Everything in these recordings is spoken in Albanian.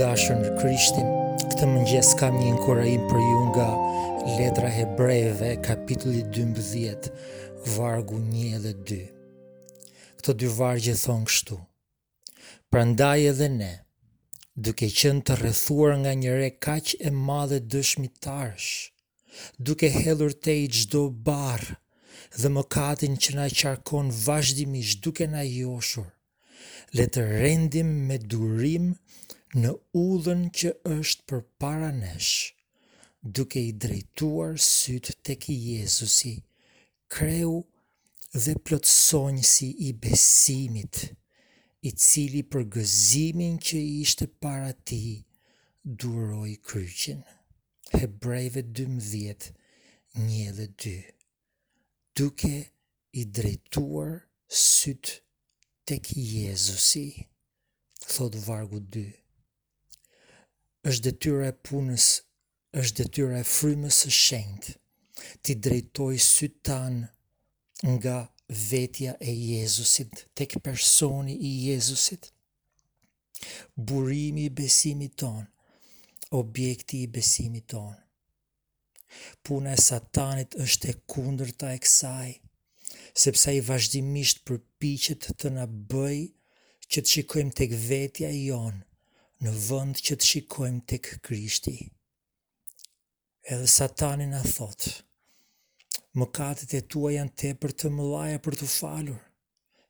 dashur në Krishtin, këtë mëngjes kam një inkurajim për ju nga letra e Hebrejve, kapitulli 12, vargu 1 dhe 2. Këto dy vargje thonë kështu, Prandaj edhe ne, duke qenë të rrethuar nga një re kaq e madhe dëshmitarësh, duke hedhur tej çdo barrë dhe mëkatin që na qarkon vazhdimisht duke na joshur, le të rendim me durim në udhën që është përpara nesh, duke i drejtuar sytë tek Jezusi, kreu dhe plotësonjësi i besimit, i cili për gëzimin që ishte para tij duroi kryqin. Hebrejve 12, 1 dhe 2. Duke i drejtuar sytë tek Jezusi, thotë vargu 2. Është detyra e punës Është detyra e Frymës së Shenjtë t'i drejtojë sytë tanë nga vetja e Jezusit tek personi i Jezusit, burimi i besimit tonë, objekti i besimit tonë. Puna e Satanit është e kundërta e kësaj. sepse ai vazhdimisht përpiqet të na bëjë që të shikojmë tek vetja jonë, në vënd që të shikojmë tek Krishti. Edhe satani na thotë, mëkatet e tua janë tepër të mëdhaja për t'u falur,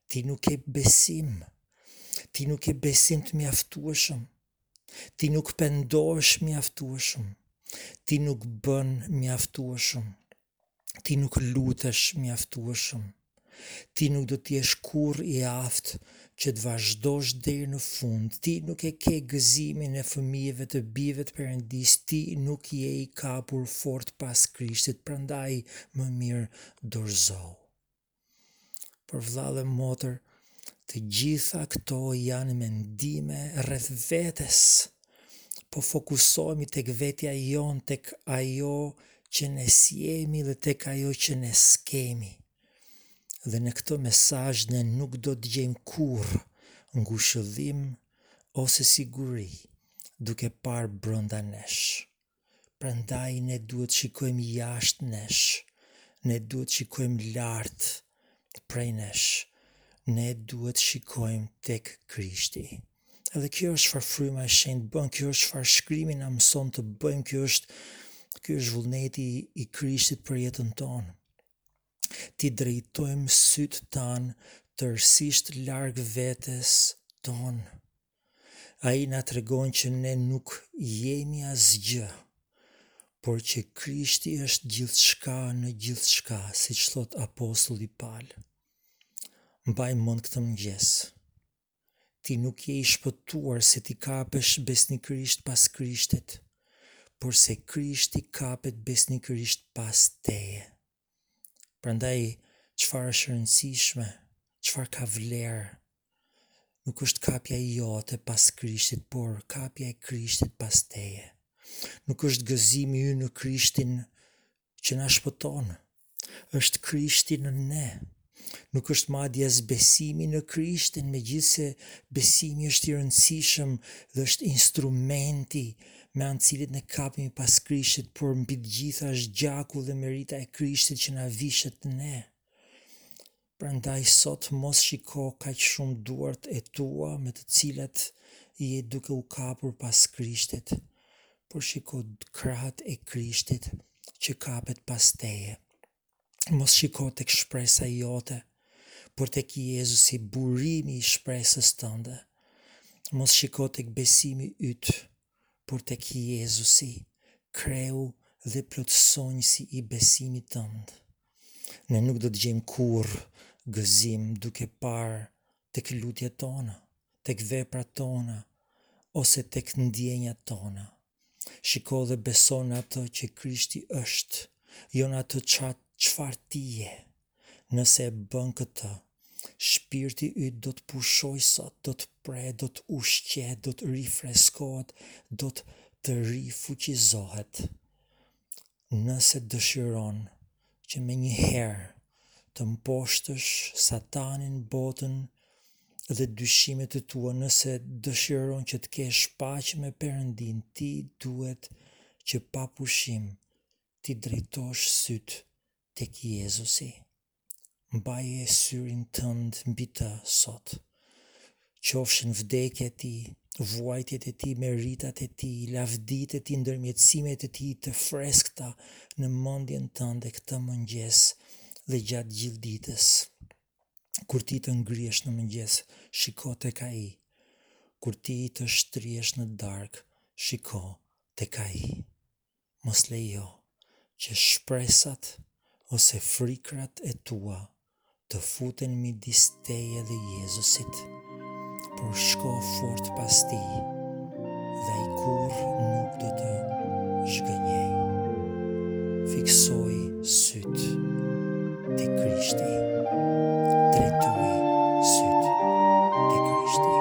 ti nuk ke besim, ti nuk ke besim të mjaftueshëm, ti nuk pendohesh mjaftueshëm, ti nuk bën mjaftueshëm. Ti nuk lutesh mjaftueshëm. Ti nuk do të jesh kurrë i aftë që të vazhdosh deri në fund. Ti nuk e ke gëzimin e fëmijëve të bijve të Perëndisë. Ti nuk je i kapur fort pas Krishtit, prandaj më mirë dorëzohu. Por vëlla dhe motër, të gjitha këto janë mendime rreth vetes. Po fokusohemi tek vetja jonë, tek ajo që ne s'jemi dhe tek ajo që ne s'kemi. Dhe në këto mesazhe ne nuk do të gjejmë kurrë ngushëllim ose siguri duke parë brënda nesh. Prandaj ne duhet të shikojmë jashtë nesh. Ne duhet të shikojmë lart prej nesh. Ne duhet të shikojmë tek Krishti. Edhe kjo është çfarë fryma e shenjtë bën, kjo është çfarë shkrimi na mëson të bëjmë, kjo është ky është vullneti i Krishtit për jetën tonë. T'i drejtojmë sytë tanë tërësisht larg vetes tonë. Ai na tregon që ne nuk jemi asgjë, por që Krishti është gjithçka në gjithçka, siç thotë apostulli Pal. Mbaj mend këtë mëngjes. Ti nuk je i shpëtuar se ti kapesh besnikërisht pas Krishtit, por se Krishti kapet besnikërisht pas teje. Prandaj çfarë është rëndësishme, çfarë ka vlerë, nuk është kapja jote pas Krishtit, por kapja e Krishtit pas teje. Nuk është gëzimi yt në Krishtin që na shpëton, është Krishti në ne. Nuk është madje as besimi në Krishtin, megjithëse besimi është i rëndësishëm dhe është instrumenti me anë të cilit ne kapemi pas Krishtit, por mbi të gjitha është gjaku dhe merita e Krishtit që na vishet ne. Prandaj sot mos shiko kaq shumë duart e tua me të cilat je duke u kapur pas Krishtit, por shiko krahët e Krishtit që kapet pas teje. Mos shiko tek shpresa jote, por tek Jezusi, burimi i shpresës tënde. Mos shiko tek besimi yt, por tek Jezusi, kreu dhe plotësonjësi i besimit tënd. Ne nuk do të gjejmë kurrë gëzim duke parë tek lutjet tona, tek veprat tona ose tek ndjenjat tona. Shiko dhe beso në atë që Krishti është, jo në atë çfarë ti je. Nëse e bën këtë, shpirti yt do të pushojë sot, do të prehet, do të ushqehet, do të rifreskohet, do të të rifuqizohet. Nëse dëshiron që menjëherë të mposhtësh Satanin, botën dhe dyshimet e tua, nëse dëshiron që të kesh paqe me Perëndinë, ti duhet që pa pushim t'i drejtosh sytë tek Jezusi. mbaje syrin tënd mbi të sot. Qofshin vdekja e tij, vuajtjet e tij, meritat e tij, lavditë e tij, ndërmjetësimet e tij të freskëta në mendjen tënde këtë mëngjes dhe gjatë gjithë ditës. Kur ti të ngrihesh në mëngjes, shiko tek ai. Kur ti të shtrihesh në darkë, shiko tek ai. Mos lejo që shpresat ose frikërat e tua të futen midis teje dhe Jezusit, por shko fort pas tij dhe ai kurrë nuk do të zhgënjejë. Fiksoji sytë te Krishti, drejtoji sytë te Krishti.